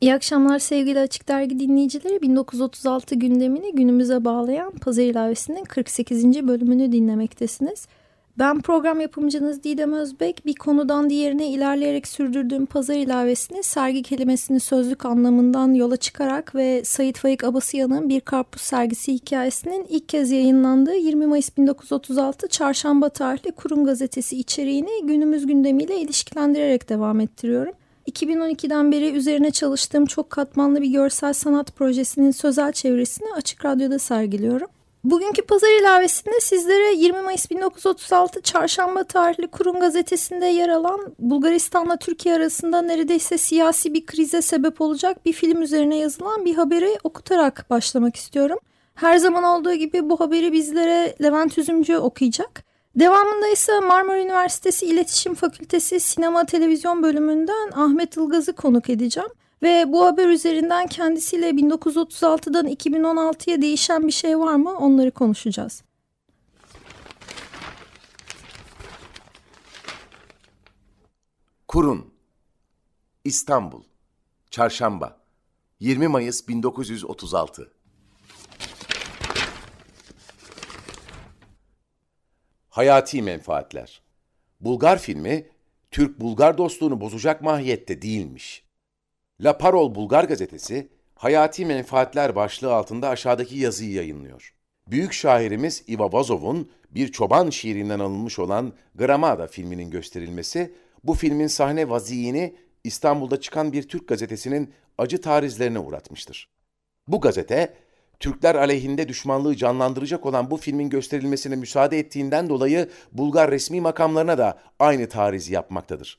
İyi akşamlar sevgili Açık Dergi dinleyicileri. 1936 gündemini günümüze bağlayan Pazar İlavesi'nin 48. bölümünü dinlemektesiniz. Ben program yapımcınız Didem Özbek. Bir konudan diğerine ilerleyerek sürdürdüğüm Pazar İlavesi'ni sergi kelimesini sözlük anlamından yola çıkarak ve Sayit Faik Abasıyan'ın Bir Karpuz Sergisi hikayesinin ilk kez yayınlandığı 20 Mayıs 1936 Çarşamba tarihli Kurum Gazetesi içeriğini günümüz gündemiyle ilişkilendirerek devam ettiriyorum. 2012'den beri üzerine çalıştığım çok katmanlı bir görsel sanat projesinin sözel çevresini Açık Radyo'da sergiliyorum. Bugünkü pazar ilavesinde sizlere 20 Mayıs 1936 Çarşamba tarihli Kurum Gazetesi'nde yer alan Bulgaristan'la Türkiye arasında neredeyse siyasi bir krize sebep olacak bir film üzerine yazılan bir haberi okutarak başlamak istiyorum. Her zaman olduğu gibi bu haberi bizlere Levent Üzümcü okuyacak. Devamında ise Marmara Üniversitesi İletişim Fakültesi Sinema Televizyon bölümünden Ahmet Ilgaz'ı konuk edeceğim. Ve bu haber üzerinden kendisiyle 1936'dan 2016'ya değişen bir şey var mı onları konuşacağız. Kurun İstanbul Çarşamba 20 Mayıs 1936 Hayati menfaatler. Bulgar filmi Türk-Bulgar dostluğunu bozacak mahiyette değilmiş. La Parol Bulgar gazetesi Hayati menfaatler başlığı altında aşağıdaki yazıyı yayınlıyor. Büyük şairimiz Iva Vazov'un bir çoban şiirinden alınmış olan Gramada filminin gösterilmesi, bu filmin sahne vaziyini İstanbul'da çıkan bir Türk gazetesinin acı tarizlerine uğratmıştır. Bu gazete, Türkler aleyhinde düşmanlığı canlandıracak olan bu filmin gösterilmesine müsaade ettiğinden dolayı Bulgar resmi makamlarına da aynı tarizi yapmaktadır.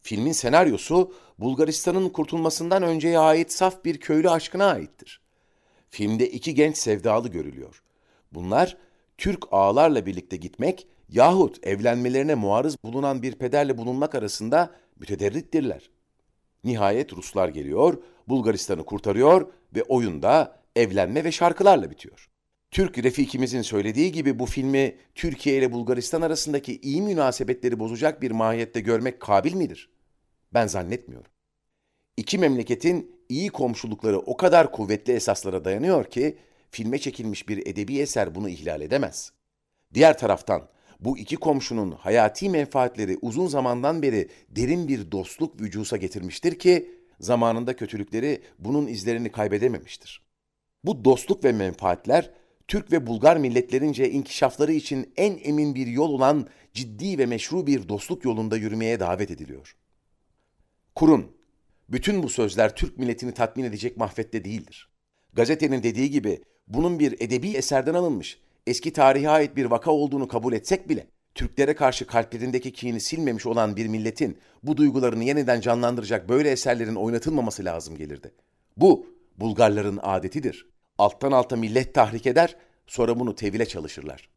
Filmin senaryosu Bulgaristan'ın kurtulmasından önceye ait saf bir köylü aşkına aittir. Filmde iki genç sevdalı görülüyor. Bunlar Türk ağalarla birlikte gitmek yahut evlenmelerine muarız bulunan bir pederle bulunmak arasında mütederrittirler. Nihayet Ruslar geliyor, Bulgaristan'ı kurtarıyor ve oyunda evlenme ve şarkılarla bitiyor. Türk Refikimizin söylediği gibi bu filmi Türkiye ile Bulgaristan arasındaki iyi münasebetleri bozacak bir mahiyette görmek kabil midir? Ben zannetmiyorum. İki memleketin iyi komşulukları o kadar kuvvetli esaslara dayanıyor ki filme çekilmiş bir edebi eser bunu ihlal edemez. Diğer taraftan bu iki komşunun hayati menfaatleri uzun zamandan beri derin bir dostluk vücusa getirmiştir ki zamanında kötülükleri bunun izlerini kaybedememiştir. Bu dostluk ve menfaatler Türk ve Bulgar milletlerince inkişafları için en emin bir yol olan ciddi ve meşru bir dostluk yolunda yürümeye davet ediliyor. Kurun, bütün bu sözler Türk milletini tatmin edecek mahvette değildir. Gazetenin dediği gibi bunun bir edebi eserden alınmış, eski tarihe ait bir vaka olduğunu kabul etsek bile, Türklere karşı kalplerindeki kini silmemiş olan bir milletin bu duygularını yeniden canlandıracak böyle eserlerin oynatılmaması lazım gelirdi. Bu, Bulgarların adetidir. Alttan alta millet tahrik eder, sonra bunu tevile çalışırlar.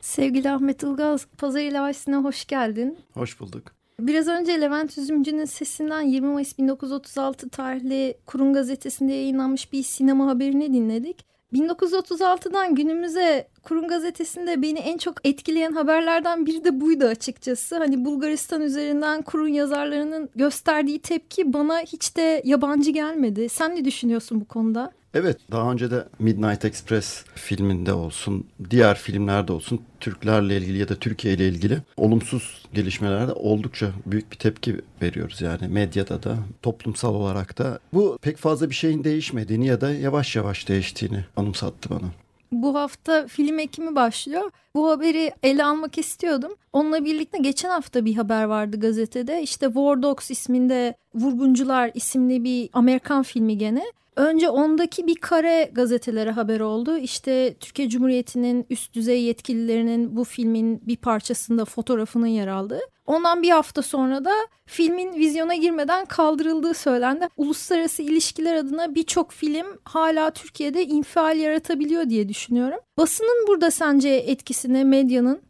Sevgili Ahmet Ilgaz, Pazar İlavesi'ne hoş geldin. Hoş bulduk. Biraz önce Levent Üzümcü'nün sesinden 20 Mayıs 1936 tarihli Kurum Gazetesi'nde yayınlanmış bir sinema haberini dinledik. 1936'dan günümüze Kurum Gazetesi'nde beni en çok etkileyen haberlerden biri de buydu açıkçası. Hani Bulgaristan üzerinden Kurun yazarlarının gösterdiği tepki bana hiç de yabancı gelmedi. Sen ne düşünüyorsun bu konuda? Evet daha önce de Midnight Express filminde olsun diğer filmlerde olsun Türklerle ilgili ya da Türkiye ile ilgili olumsuz gelişmelerde oldukça büyük bir tepki veriyoruz yani medyada da toplumsal olarak da. Bu pek fazla bir şeyin değişmediğini ya da yavaş yavaş değiştiğini anımsattı bana. Bu hafta film ekimi başlıyor. Bu haberi ele almak istiyordum. Onunla birlikte geçen hafta bir haber vardı gazetede. İşte War Dogs isminde Vurguncular isimli bir Amerikan filmi gene Önce ondaki bir kare gazetelere haber oldu. İşte Türkiye Cumhuriyeti'nin üst düzey yetkililerinin bu filmin bir parçasında fotoğrafının yer aldığı. Ondan bir hafta sonra da filmin vizyona girmeden kaldırıldığı söylendi. Uluslararası ilişkiler adına birçok film hala Türkiye'de infial yaratabiliyor diye düşünüyorum. Basının burada sence etkisine medyanın?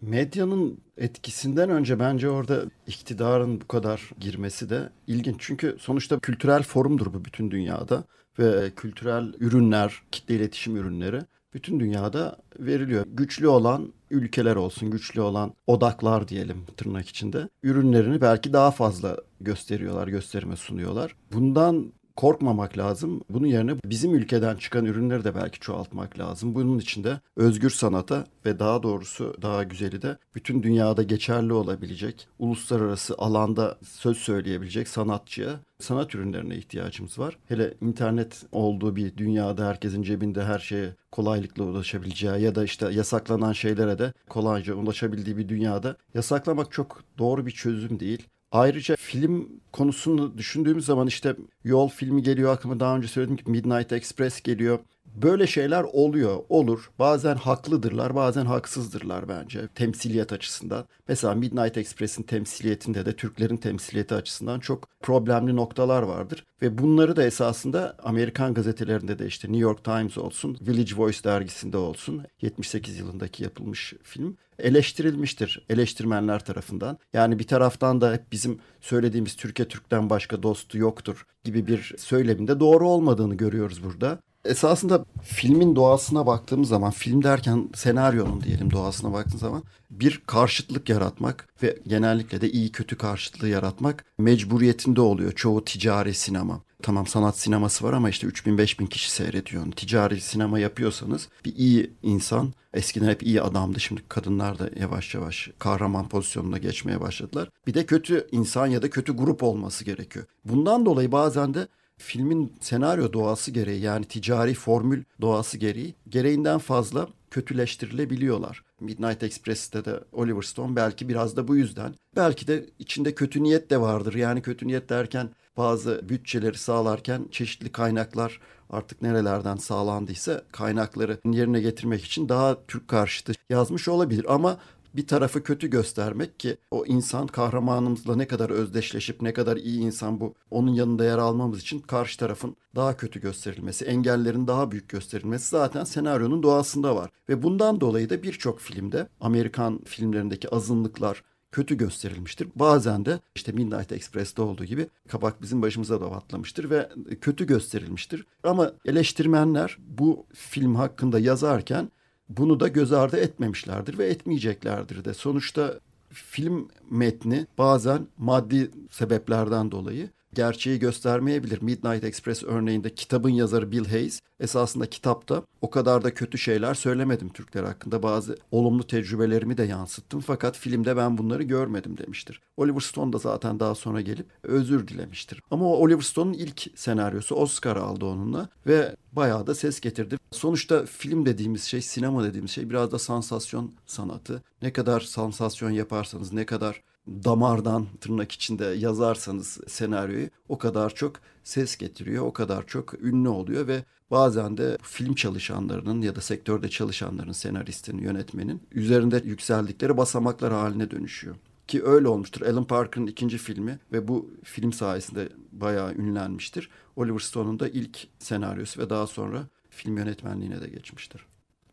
Medyanın etkisinden önce bence orada iktidarın bu kadar girmesi de ilginç. Çünkü sonuçta kültürel forumdur bu bütün dünyada ve kültürel ürünler, kitle iletişim ürünleri bütün dünyada veriliyor. Güçlü olan ülkeler olsun, güçlü olan odaklar diyelim tırnak içinde ürünlerini belki daha fazla gösteriyorlar, gösterime sunuyorlar. Bundan korkmamak lazım. Bunun yerine bizim ülkeden çıkan ürünleri de belki çoğaltmak lazım. Bunun için de özgür sanata ve daha doğrusu daha güzeli de bütün dünyada geçerli olabilecek, uluslararası alanda söz söyleyebilecek sanatçıya, sanat ürünlerine ihtiyacımız var. Hele internet olduğu bir dünyada herkesin cebinde her şeye kolaylıkla ulaşabileceği ya da işte yasaklanan şeylere de kolayca ulaşabildiği bir dünyada yasaklamak çok doğru bir çözüm değil. Ayrıca film konusunu düşündüğümüz zaman işte Yol filmi geliyor aklıma daha önce söyledim ki Midnight Express geliyor. Böyle şeyler oluyor, olur. Bazen haklıdırlar, bazen haksızdırlar bence temsiliyet açısından. Mesela Midnight Express'in temsiliyetinde de Türklerin temsiliyeti açısından çok problemli noktalar vardır. Ve bunları da esasında Amerikan gazetelerinde de işte New York Times olsun, Village Voice dergisinde olsun 78 yılındaki yapılmış film eleştirilmiştir eleştirmenler tarafından. Yani bir taraftan da hep bizim söylediğimiz Türkiye Türk'ten başka dostu yoktur gibi bir söyleminde doğru olmadığını görüyoruz burada. Esasında filmin doğasına baktığımız zaman, film derken senaryonun diyelim doğasına baktığımız zaman bir karşıtlık yaratmak ve genellikle de iyi kötü karşıtlığı yaratmak mecburiyetinde oluyor çoğu ticari sinema. Tamam sanat sineması var ama işte 3000-5000 kişi seyrediyor. Ticari sinema yapıyorsanız bir iyi insan, eskiden hep iyi adamdı şimdi kadınlar da yavaş yavaş kahraman pozisyonuna geçmeye başladılar. Bir de kötü insan ya da kötü grup olması gerekiyor. Bundan dolayı bazen de filmin senaryo doğası gereği yani ticari formül doğası gereği gereğinden fazla kötüleştirilebiliyorlar. Midnight Express'te de Oliver Stone belki biraz da bu yüzden. Belki de içinde kötü niyet de vardır. Yani kötü niyet derken bazı bütçeleri sağlarken çeşitli kaynaklar artık nerelerden sağlandıysa kaynakları yerine getirmek için daha Türk karşıtı yazmış olabilir. Ama bir tarafı kötü göstermek ki o insan kahramanımızla ne kadar özdeşleşip ne kadar iyi insan bu onun yanında yer almamız için karşı tarafın daha kötü gösterilmesi, engellerin daha büyük gösterilmesi zaten senaryonun doğasında var. Ve bundan dolayı da birçok filmde Amerikan filmlerindeki azınlıklar kötü gösterilmiştir. Bazen de işte Midnight Express'te olduğu gibi kabak bizim başımıza da patlamıştır ve kötü gösterilmiştir. Ama eleştirmenler bu film hakkında yazarken bunu da göz ardı etmemişlerdir ve etmeyeceklerdir de. Sonuçta film metni bazen maddi sebeplerden dolayı gerçeği göstermeyebilir. Midnight Express örneğinde kitabın yazarı Bill Hayes esasında kitapta o kadar da kötü şeyler söylemedim Türkler hakkında. Bazı olumlu tecrübelerimi de yansıttım fakat filmde ben bunları görmedim demiştir. Oliver Stone da zaten daha sonra gelip özür dilemiştir. Ama o Oliver Stone'un ilk senaryosu Oscar aldı onunla ve bayağı da ses getirdi. Sonuçta film dediğimiz şey, sinema dediğimiz şey biraz da sansasyon sanatı. Ne kadar sansasyon yaparsanız, ne kadar damardan tırnak içinde yazarsanız senaryoyu o kadar çok ses getiriyor, o kadar çok ünlü oluyor ve bazen de film çalışanlarının ya da sektörde çalışanların, senaristinin, yönetmenin üzerinde yükseldikleri basamaklar haline dönüşüyor. Ki öyle olmuştur. Alan Parker'ın ikinci filmi ve bu film sayesinde bayağı ünlenmiştir. Oliver Stone'un da ilk senaryosu ve daha sonra film yönetmenliğine de geçmiştir.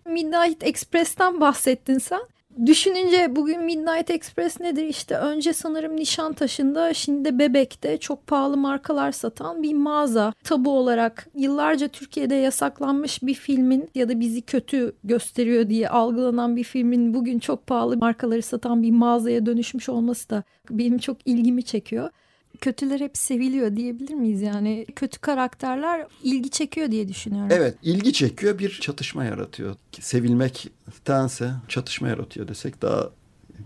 Midnight Express'ten bahsettin sen. Düşününce bugün Midnight Express nedir? İşte önce sanırım Nişantaşı'nda şimdi de Bebek'te çok pahalı markalar satan bir mağaza. Tabu olarak yıllarca Türkiye'de yasaklanmış bir filmin ya da bizi kötü gösteriyor diye algılanan bir filmin bugün çok pahalı markaları satan bir mağazaya dönüşmüş olması da benim çok ilgimi çekiyor kötüler hep seviliyor diyebilir miyiz yani? Kötü karakterler ilgi çekiyor diye düşünüyorum. Evet ilgi çekiyor bir çatışma yaratıyor. Sevilmektense çatışma yaratıyor desek daha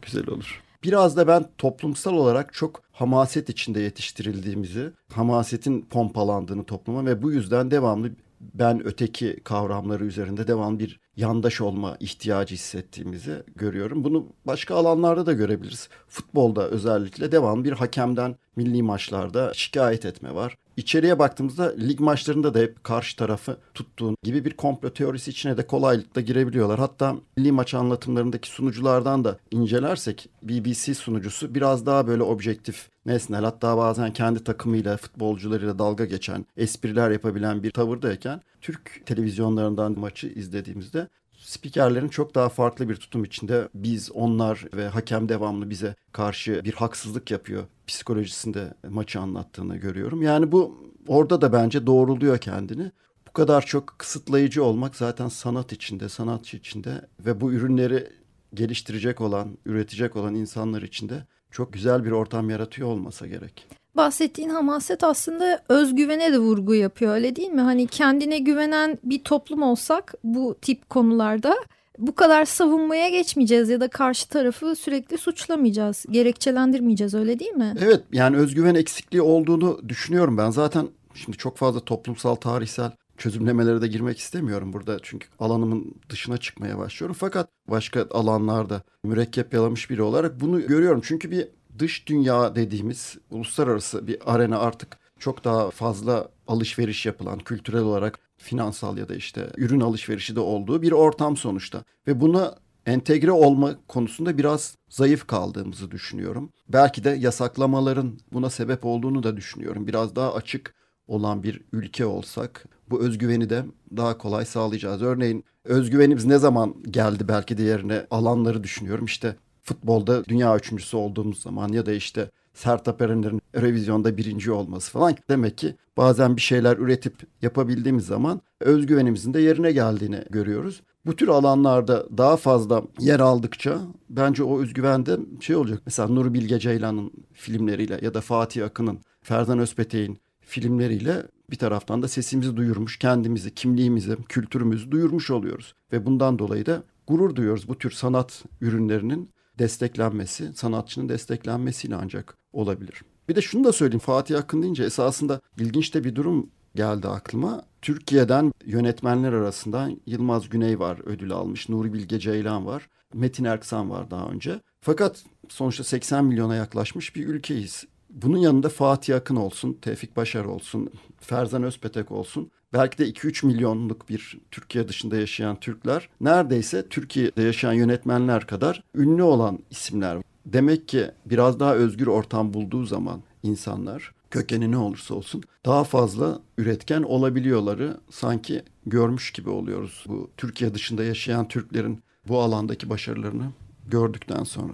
güzel olur. Biraz da ben toplumsal olarak çok hamaset içinde yetiştirildiğimizi, hamasetin pompalandığını topluma ve bu yüzden devamlı ben öteki kavramları üzerinde devam bir yandaş olma ihtiyacı hissettiğimizi görüyorum. Bunu başka alanlarda da görebiliriz. Futbolda özellikle devam bir hakemden milli maçlarda şikayet etme var. içeriye baktığımızda lig maçlarında da hep karşı tarafı tuttuğun gibi bir komplo teorisi içine de kolaylıkla girebiliyorlar. Hatta milli maç anlatımlarındaki sunuculardan da incelersek BBC sunucusu biraz daha böyle objektif nesnel hatta bazen kendi takımıyla futbolcularıyla dalga geçen espriler yapabilen bir tavırdayken Türk televizyonlarından maçı izlediğimizde spikerlerin çok daha farklı bir tutum içinde biz, onlar ve hakem devamlı bize karşı bir haksızlık yapıyor psikolojisinde maçı anlattığını görüyorum. Yani bu orada da bence doğruluyor kendini. Bu kadar çok kısıtlayıcı olmak zaten sanat içinde, sanatçı içinde ve bu ürünleri geliştirecek olan, üretecek olan insanlar içinde çok güzel bir ortam yaratıyor olmasa gerek. Bahsettiğin hamaset aslında özgüvene de vurgu yapıyor öyle değil mi? Hani kendine güvenen bir toplum olsak bu tip konularda bu kadar savunmaya geçmeyeceğiz ya da karşı tarafı sürekli suçlamayacağız, gerekçelendirmeyeceğiz öyle değil mi? Evet yani özgüven eksikliği olduğunu düşünüyorum ben. Zaten şimdi çok fazla toplumsal, tarihsel çözümlemelere de girmek istemiyorum burada. Çünkü alanımın dışına çıkmaya başlıyorum. Fakat başka alanlarda mürekkep yalamış biri olarak bunu görüyorum. Çünkü bir dış dünya dediğimiz uluslararası bir arena artık çok daha fazla alışveriş yapılan kültürel olarak finansal ya da işte ürün alışverişi de olduğu bir ortam sonuçta. Ve buna entegre olma konusunda biraz zayıf kaldığımızı düşünüyorum. Belki de yasaklamaların buna sebep olduğunu da düşünüyorum. Biraz daha açık olan bir ülke olsak bu özgüveni de daha kolay sağlayacağız. Örneğin özgüvenimiz ne zaman geldi belki de yerine alanları düşünüyorum. İşte futbolda dünya üçüncüsü olduğumuz zaman ya da işte Sertab Erener'in revizyonda birinci olması falan. Demek ki bazen bir şeyler üretip yapabildiğimiz zaman özgüvenimizin de yerine geldiğini görüyoruz. Bu tür alanlarda daha fazla yer aldıkça bence o özgüven de şey olacak. Mesela Nuri Bilge Ceylan'ın filmleriyle ya da Fatih Akın'ın, Ferdan Özpetek'in filmleriyle bir taraftan da sesimizi duyurmuş, kendimizi, kimliğimizi, kültürümüzü duyurmuş oluyoruz. Ve bundan dolayı da gurur duyuyoruz bu tür sanat ürünlerinin desteklenmesi, sanatçının desteklenmesiyle ancak olabilir. Bir de şunu da söyleyeyim Fatih Akın deyince esasında ilginç de bir durum geldi aklıma. Türkiye'den yönetmenler arasında Yılmaz Güney var ödül almış. Nuri Bilge Ceylan var. Metin Erksan var daha önce. Fakat sonuçta 80 milyona yaklaşmış bir ülkeyiz. Bunun yanında Fatih Akın olsun, Tevfik Başar olsun, Ferzan Özpetek olsun. Belki de 2-3 milyonluk bir Türkiye dışında yaşayan Türkler neredeyse Türkiye'de yaşayan yönetmenler kadar ünlü olan isimler. Demek ki biraz daha özgür ortam bulduğu zaman insanlar kökeni ne olursa olsun daha fazla üretken olabiliyorları sanki görmüş gibi oluyoruz. Bu Türkiye dışında yaşayan Türklerin bu alandaki başarılarını gördükten sonra.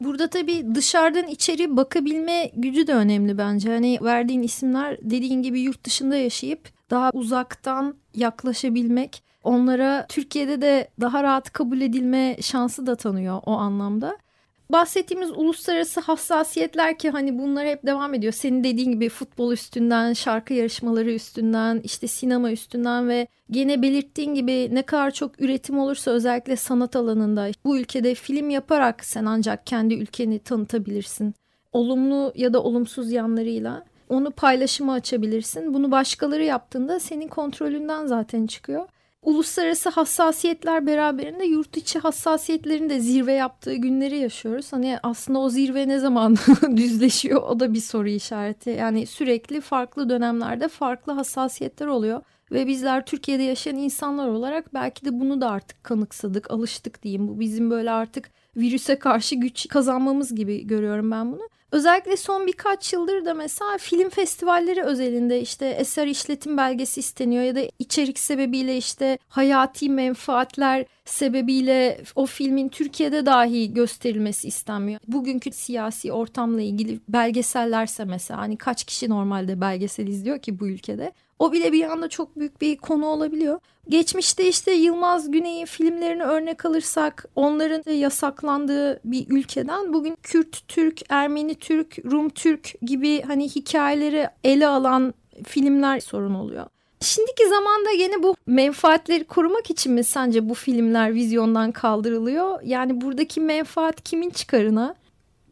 Burada tabii dışarıdan içeri bakabilme gücü de önemli bence. Hani verdiğin isimler dediğin gibi yurt dışında yaşayıp daha uzaktan yaklaşabilmek, onlara Türkiye'de de daha rahat kabul edilme şansı da tanıyor o anlamda bahsettiğimiz uluslararası hassasiyetler ki hani bunlar hep devam ediyor. Senin dediğin gibi futbol üstünden, şarkı yarışmaları üstünden, işte sinema üstünden ve gene belirttiğin gibi ne kadar çok üretim olursa özellikle sanat alanında bu ülkede film yaparak sen ancak kendi ülkeni tanıtabilirsin. Olumlu ya da olumsuz yanlarıyla onu paylaşıma açabilirsin. Bunu başkaları yaptığında senin kontrolünden zaten çıkıyor uluslararası hassasiyetler beraberinde yurt içi hassasiyetlerin de zirve yaptığı günleri yaşıyoruz. Hani aslında o zirve ne zaman düzleşiyor o da bir soru işareti. Yani sürekli farklı dönemlerde farklı hassasiyetler oluyor. Ve bizler Türkiye'de yaşayan insanlar olarak belki de bunu da artık kanıksadık, alıştık diyeyim. Bu bizim böyle artık virüse karşı güç kazanmamız gibi görüyorum ben bunu. Özellikle son birkaç yıldır da mesela film festivalleri özelinde işte eser işletim belgesi isteniyor ya da içerik sebebiyle işte hayati menfaatler sebebiyle o filmin Türkiye'de dahi gösterilmesi istenmiyor. Bugünkü siyasi ortamla ilgili belgesellerse mesela hani kaç kişi normalde belgesel izliyor ki bu ülkede. O bile bir anda çok büyük bir konu olabiliyor. Geçmişte işte Yılmaz Güney'in filmlerini örnek alırsak onların yasaklandığı bir ülkeden bugün Kürt Türk, Ermeni Türk, Rum Türk gibi hani hikayeleri ele alan filmler sorun oluyor. Şimdiki zamanda gene bu menfaatleri korumak için mi sence bu filmler vizyondan kaldırılıyor? Yani buradaki menfaat kimin çıkarına?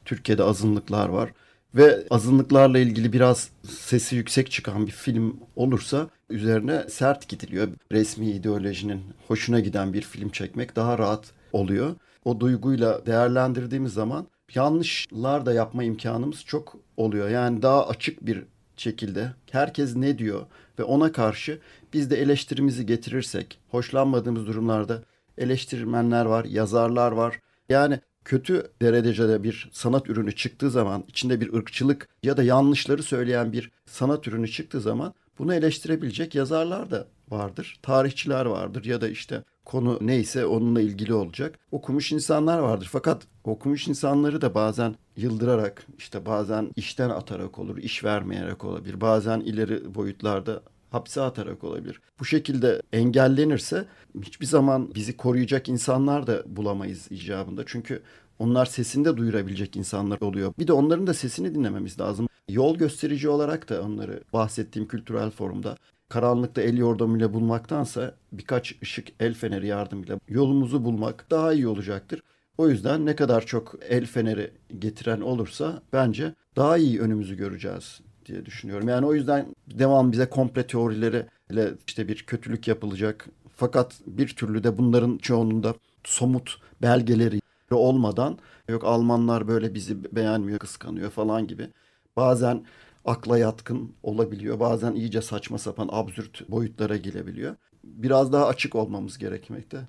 Türkiye'de azınlıklar var ve azınlıklarla ilgili biraz sesi yüksek çıkan bir film olursa üzerine sert gidiliyor. Resmi ideolojinin hoşuna giden bir film çekmek daha rahat oluyor. O duyguyla değerlendirdiğimiz zaman yanlışlar da yapma imkanımız çok oluyor. Yani daha açık bir şekilde herkes ne diyor ve ona karşı biz de eleştirimizi getirirsek, hoşlanmadığımız durumlarda eleştirmenler var, yazarlar var. Yani kötü derecede bir sanat ürünü çıktığı zaman, içinde bir ırkçılık ya da yanlışları söyleyen bir sanat ürünü çıktığı zaman bunu eleştirebilecek yazarlar da vardır. Tarihçiler vardır ya da işte konu neyse onunla ilgili olacak. Okumuş insanlar vardır. Fakat okumuş insanları da bazen yıldırarak işte bazen işten atarak olur, iş vermeyerek olabilir. Bazen ileri boyutlarda hapse atarak olabilir. Bu şekilde engellenirse hiçbir zaman bizi koruyacak insanlar da bulamayız icabında. Çünkü onlar sesini de duyurabilecek insanlar oluyor. Bir de onların da sesini dinlememiz lazım. Yol gösterici olarak da onları bahsettiğim kültürel forumda karanlıkta el yordamıyla bulmaktansa birkaç ışık el feneri yardımıyla yolumuzu bulmak daha iyi olacaktır. O yüzden ne kadar çok el feneri getiren olursa bence daha iyi önümüzü göreceğiz diye düşünüyorum. Yani o yüzden devam bize komple teorileriyle işte bir kötülük yapılacak. Fakat bir türlü de bunların çoğununda somut belgeleri olmadan yok Almanlar böyle bizi beğenmiyor, kıskanıyor falan gibi. Bazen akla yatkın olabiliyor. Bazen iyice saçma sapan absürt boyutlara gelebiliyor. Biraz daha açık olmamız gerekmekte.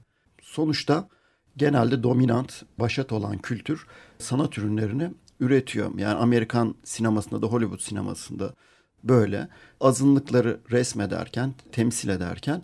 Sonuçta genelde dominant, başat olan kültür sanat ürünlerini üretiyor. Yani Amerikan sinemasında da Hollywood sinemasında böyle azınlıkları resmederken, temsil ederken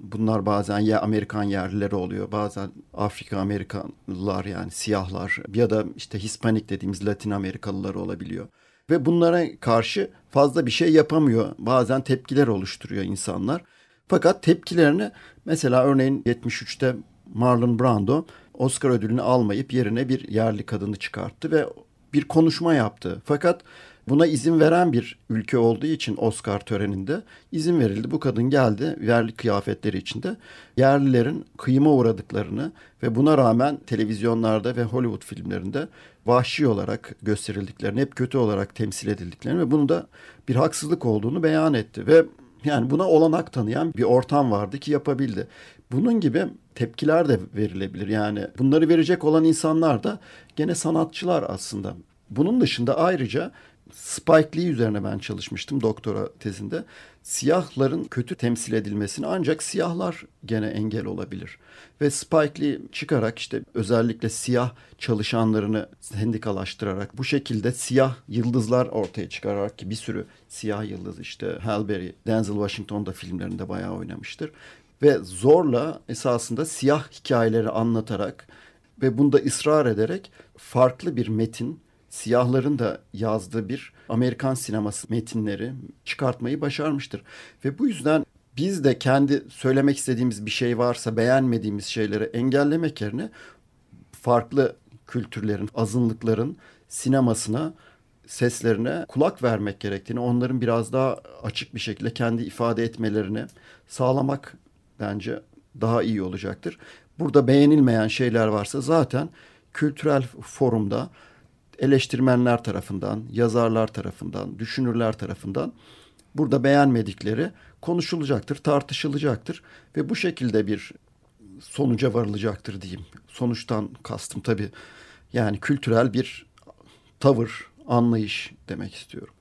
bunlar bazen ya Amerikan yerlileri oluyor, bazen Afrika Amerikanlılar yani siyahlar ya da işte Hispanik dediğimiz Latin Amerikalılar olabiliyor. Ve bunlara karşı fazla bir şey yapamıyor. Bazen tepkiler oluşturuyor insanlar. Fakat tepkilerini mesela örneğin 73'te Marlon Brando Oscar ödülünü almayıp yerine bir yerli kadını çıkarttı ve bir konuşma yaptı. Fakat buna izin veren bir ülke olduğu için Oscar töreninde izin verildi. Bu kadın geldi yerli kıyafetleri içinde yerlilerin kıyıma uğradıklarını ve buna rağmen televizyonlarda ve Hollywood filmlerinde vahşi olarak gösterildiklerini, hep kötü olarak temsil edildiklerini ve bunu da bir haksızlık olduğunu beyan etti ve yani buna olanak tanıyan bir ortam vardı ki yapabildi. Bunun gibi tepkiler de verilebilir. Yani bunları verecek olan insanlar da gene sanatçılar aslında. Bunun dışında ayrıca Spike Lee üzerine ben çalışmıştım doktora tezinde. Siyahların kötü temsil edilmesini ancak siyahlar gene engel olabilir. Ve Spike Lee çıkarak işte özellikle siyah çalışanlarını sendikalaştırarak bu şekilde siyah yıldızlar ortaya çıkararak ki bir sürü siyah yıldız işte Halle Berry, Denzel Washington da filmlerinde bayağı oynamıştır. Ve zorla esasında siyah hikayeleri anlatarak ve bunda ısrar ederek farklı bir metin siyahların da yazdığı bir Amerikan sineması metinleri çıkartmayı başarmıştır. Ve bu yüzden biz de kendi söylemek istediğimiz bir şey varsa beğenmediğimiz şeyleri engellemek yerine farklı kültürlerin, azınlıkların sinemasına, seslerine kulak vermek gerektiğini, onların biraz daha açık bir şekilde kendi ifade etmelerini sağlamak bence daha iyi olacaktır. Burada beğenilmeyen şeyler varsa zaten kültürel forumda eleştirmenler tarafından, yazarlar tarafından, düşünürler tarafından burada beğenmedikleri konuşulacaktır, tartışılacaktır ve bu şekilde bir sonuca varılacaktır diyeyim. Sonuçtan kastım tabii yani kültürel bir tavır, anlayış demek istiyorum.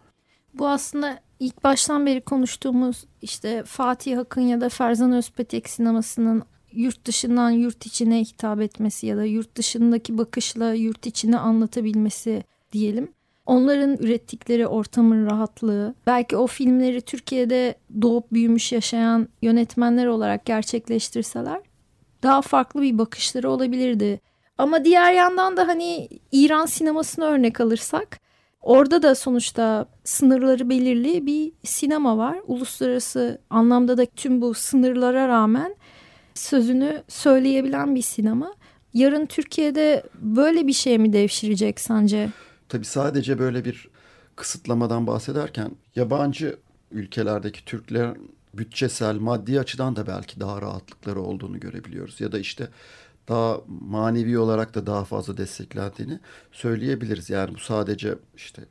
Bu aslında ilk baştan beri konuştuğumuz işte Fatih Akın ya da Ferzan Özpetek sinemasının yurt dışından yurt içine hitap etmesi ya da yurt dışındaki bakışla yurt içine anlatabilmesi diyelim. Onların ürettikleri ortamın rahatlığı, belki o filmleri Türkiye'de doğup büyümüş yaşayan yönetmenler olarak gerçekleştirseler daha farklı bir bakışları olabilirdi. Ama diğer yandan da hani İran sinemasını örnek alırsak orada da sonuçta sınırları belirli bir sinema var. Uluslararası anlamda da tüm bu sınırlara rağmen sözünü söyleyebilen bir sinema. Yarın Türkiye'de böyle bir şey mi devşirecek sence? Tabii sadece böyle bir kısıtlamadan bahsederken yabancı ülkelerdeki Türkler bütçesel, maddi açıdan da belki daha rahatlıkları olduğunu görebiliyoruz. Ya da işte daha manevi olarak da daha fazla desteklendiğini söyleyebiliriz. Yani bu sadece işte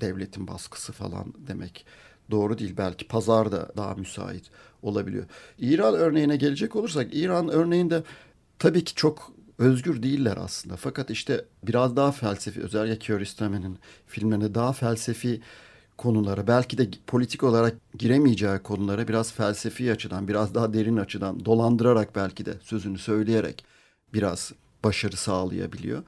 devletin baskısı falan demek doğru değil. Belki pazar da daha müsait olabiliyor. İran örneğine gelecek olursak İran örneğinde tabii ki çok özgür değiller aslında. Fakat işte biraz daha felsefi özellikle Kiarostami'nin filmlerinde daha felsefi konulara belki de politik olarak giremeyeceği konulara biraz felsefi açıdan biraz daha derin açıdan dolandırarak belki de sözünü söyleyerek biraz başarı sağlayabiliyor.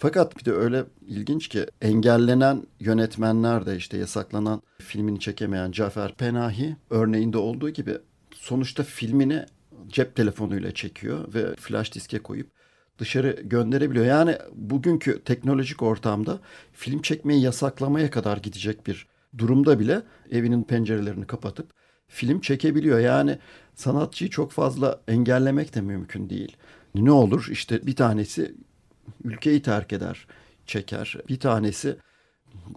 Fakat bir de öyle ilginç ki engellenen yönetmenler de işte yasaklanan filmini çekemeyen Cafer Penahi örneğinde olduğu gibi sonuçta filmini cep telefonuyla çekiyor ve flash diske koyup dışarı gönderebiliyor. Yani bugünkü teknolojik ortamda film çekmeyi yasaklamaya kadar gidecek bir durumda bile evinin pencerelerini kapatıp film çekebiliyor. Yani sanatçıyı çok fazla engellemek de mümkün değil. Ne olur işte bir tanesi ülkeyi terk eder, çeker. Bir tanesi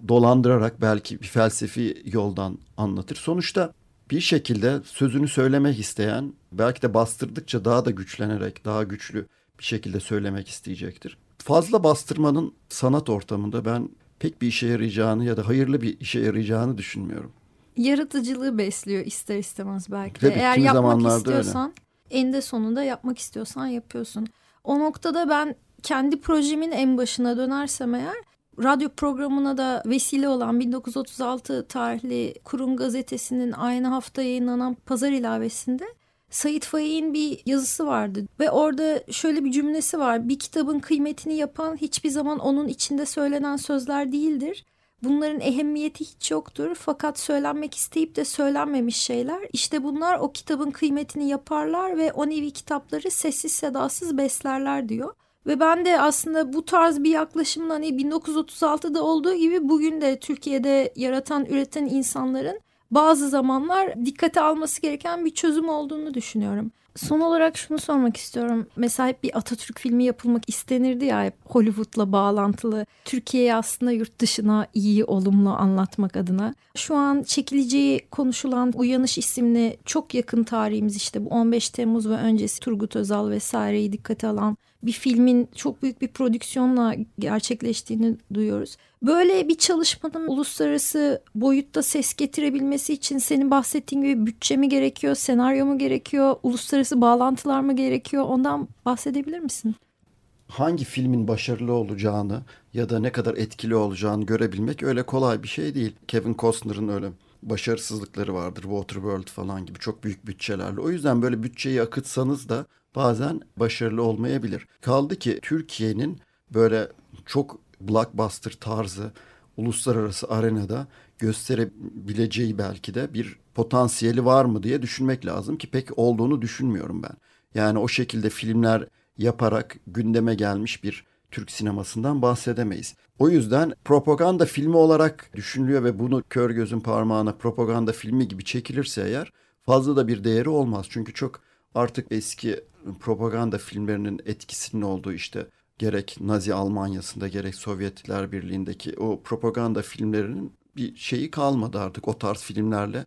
dolandırarak belki bir felsefi yoldan anlatır. Sonuçta bir şekilde sözünü söylemek isteyen belki de bastırdıkça daha da güçlenerek daha güçlü bir şekilde söylemek isteyecektir. Fazla bastırmanın sanat ortamında ben pek bir işe yarayacağını ya da hayırlı bir işe yarayacağını düşünmüyorum. Yaratıcılığı besliyor ister istemez belki de. Eğer yapmak istiyorsan öyle. eninde sonunda yapmak istiyorsan yapıyorsun. O noktada ben kendi projemin en başına dönersem eğer radyo programına da vesile olan 1936 tarihli Kurum Gazetesi'nin aynı hafta yayınlanan pazar ilavesinde Sait Faik'in bir yazısı vardı ve orada şöyle bir cümlesi var. Bir kitabın kıymetini yapan hiçbir zaman onun içinde söylenen sözler değildir. Bunların ehemmiyeti hiç yoktur fakat söylenmek isteyip de söylenmemiş şeyler işte bunlar o kitabın kıymetini yaparlar ve o nevi kitapları sessiz sedasız beslerler diyor. Ve ben de aslında bu tarz bir yaklaşımın hani 1936'da olduğu gibi bugün de Türkiye'de yaratan, üreten insanların bazı zamanlar dikkate alması gereken bir çözüm olduğunu düşünüyorum. Son olarak şunu sormak istiyorum. Mesela hep bir Atatürk filmi yapılmak istenirdi ya hep Hollywood'la bağlantılı. Türkiye'yi aslında yurt dışına iyi, olumlu anlatmak adına. Şu an çekileceği konuşulan Uyanış isimli çok yakın tarihimiz işte bu 15 Temmuz ve öncesi Turgut Özal vesaireyi dikkate alan bir filmin çok büyük bir prodüksiyonla gerçekleştiğini duyuyoruz. Böyle bir çalışmanın uluslararası boyutta ses getirebilmesi için senin bahsettiğin gibi bütçe mi gerekiyor, senaryo mu gerekiyor, uluslararası bağlantılar mı gerekiyor? Ondan bahsedebilir misin? Hangi filmin başarılı olacağını ya da ne kadar etkili olacağını görebilmek öyle kolay bir şey değil. Kevin Costner'ın öyle başarısızlıkları vardır. Waterworld falan gibi çok büyük bütçelerle. O yüzden böyle bütçeyi akıtsanız da bazen başarılı olmayabilir. Kaldı ki Türkiye'nin böyle çok blockbuster tarzı uluslararası arenada gösterebileceği belki de bir potansiyeli var mı diye düşünmek lazım ki pek olduğunu düşünmüyorum ben. Yani o şekilde filmler yaparak gündeme gelmiş bir Türk sinemasından bahsedemeyiz. O yüzden propaganda filmi olarak düşünülüyor ve bunu kör gözün parmağına propaganda filmi gibi çekilirse eğer fazla da bir değeri olmaz. Çünkü çok artık eski propaganda filmlerinin etkisinin olduğu işte gerek Nazi Almanya'sında gerek Sovyetler Birliği'ndeki o propaganda filmlerinin bir şeyi kalmadı artık o tarz filmlerle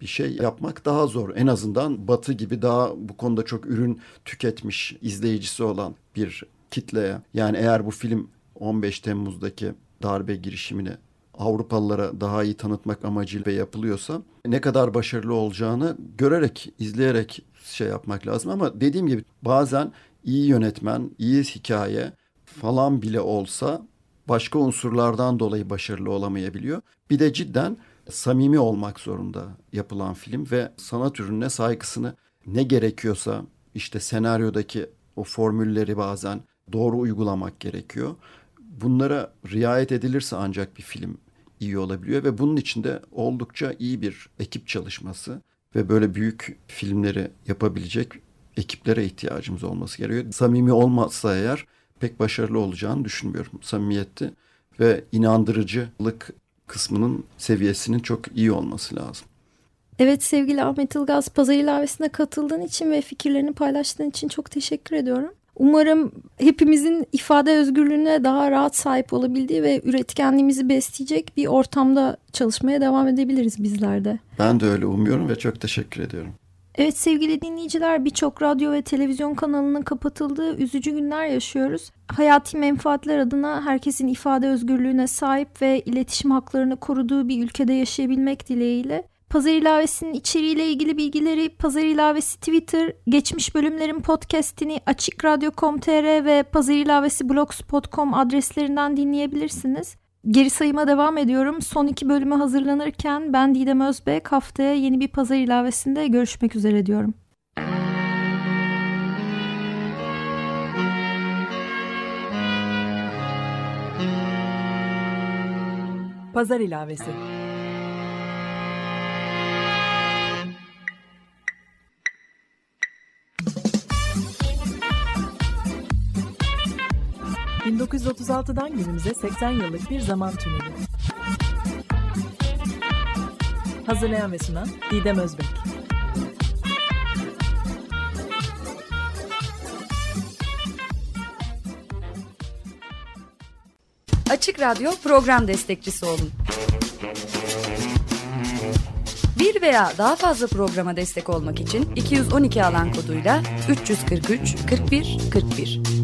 bir şey yapmak daha zor. En azından Batı gibi daha bu konuda çok ürün tüketmiş izleyicisi olan bir kitleye. Yani eğer bu film 15 Temmuz'daki darbe girişimini Avrupalılara daha iyi tanıtmak amacıyla yapılıyorsa ne kadar başarılı olacağını görerek, izleyerek şey yapmak lazım ama dediğim gibi bazen iyi yönetmen, iyi hikaye falan bile olsa başka unsurlardan dolayı başarılı olamayabiliyor. Bir de cidden samimi olmak zorunda yapılan film ve sanat ürününe saygısını ne gerekiyorsa işte senaryodaki o formülleri bazen doğru uygulamak gerekiyor. Bunlara riayet edilirse ancak bir film iyi olabiliyor ve bunun içinde oldukça iyi bir ekip çalışması ve böyle büyük filmleri yapabilecek ekiplere ihtiyacımız olması gerekiyor. Samimi olmazsa eğer pek başarılı olacağını düşünmüyorum. Samimiyeti ve inandırıcılık kısmının seviyesinin çok iyi olması lazım. Evet sevgili Ahmet Ilgaz pazar ilavesine katıldığın için ve fikirlerini paylaştığın için çok teşekkür ediyorum. Umarım hepimizin ifade özgürlüğüne daha rahat sahip olabildiği ve üretkenliğimizi besleyecek bir ortamda çalışmaya devam edebiliriz bizler de. Ben de öyle umuyorum ve çok teşekkür ediyorum. Evet sevgili dinleyiciler birçok radyo ve televizyon kanalının kapatıldığı üzücü günler yaşıyoruz. Hayati menfaatler adına herkesin ifade özgürlüğüne sahip ve iletişim haklarını koruduğu bir ülkede yaşayabilmek dileğiyle Pazar ilavesinin içeriğiyle ilgili bilgileri Pazar ilavesi Twitter, geçmiş bölümlerin podcastini açıkradyo.com.tr ve Pazar ilavesi blogspot.com adreslerinden dinleyebilirsiniz. geri sayıma devam ediyorum. Son iki bölüme hazırlanırken ben Didem Özbek haftaya yeni bir pazar ilavesinde görüşmek üzere diyorum. Pazar ilavesi. ...1936'dan günümüze 80 yıllık bir zaman tüneli. Hazırlayan ve sunan Didem Özbek. Açık Radyo program destekçisi olun. Bir veya daha fazla programa destek olmak için 212 alan koduyla 343 41 41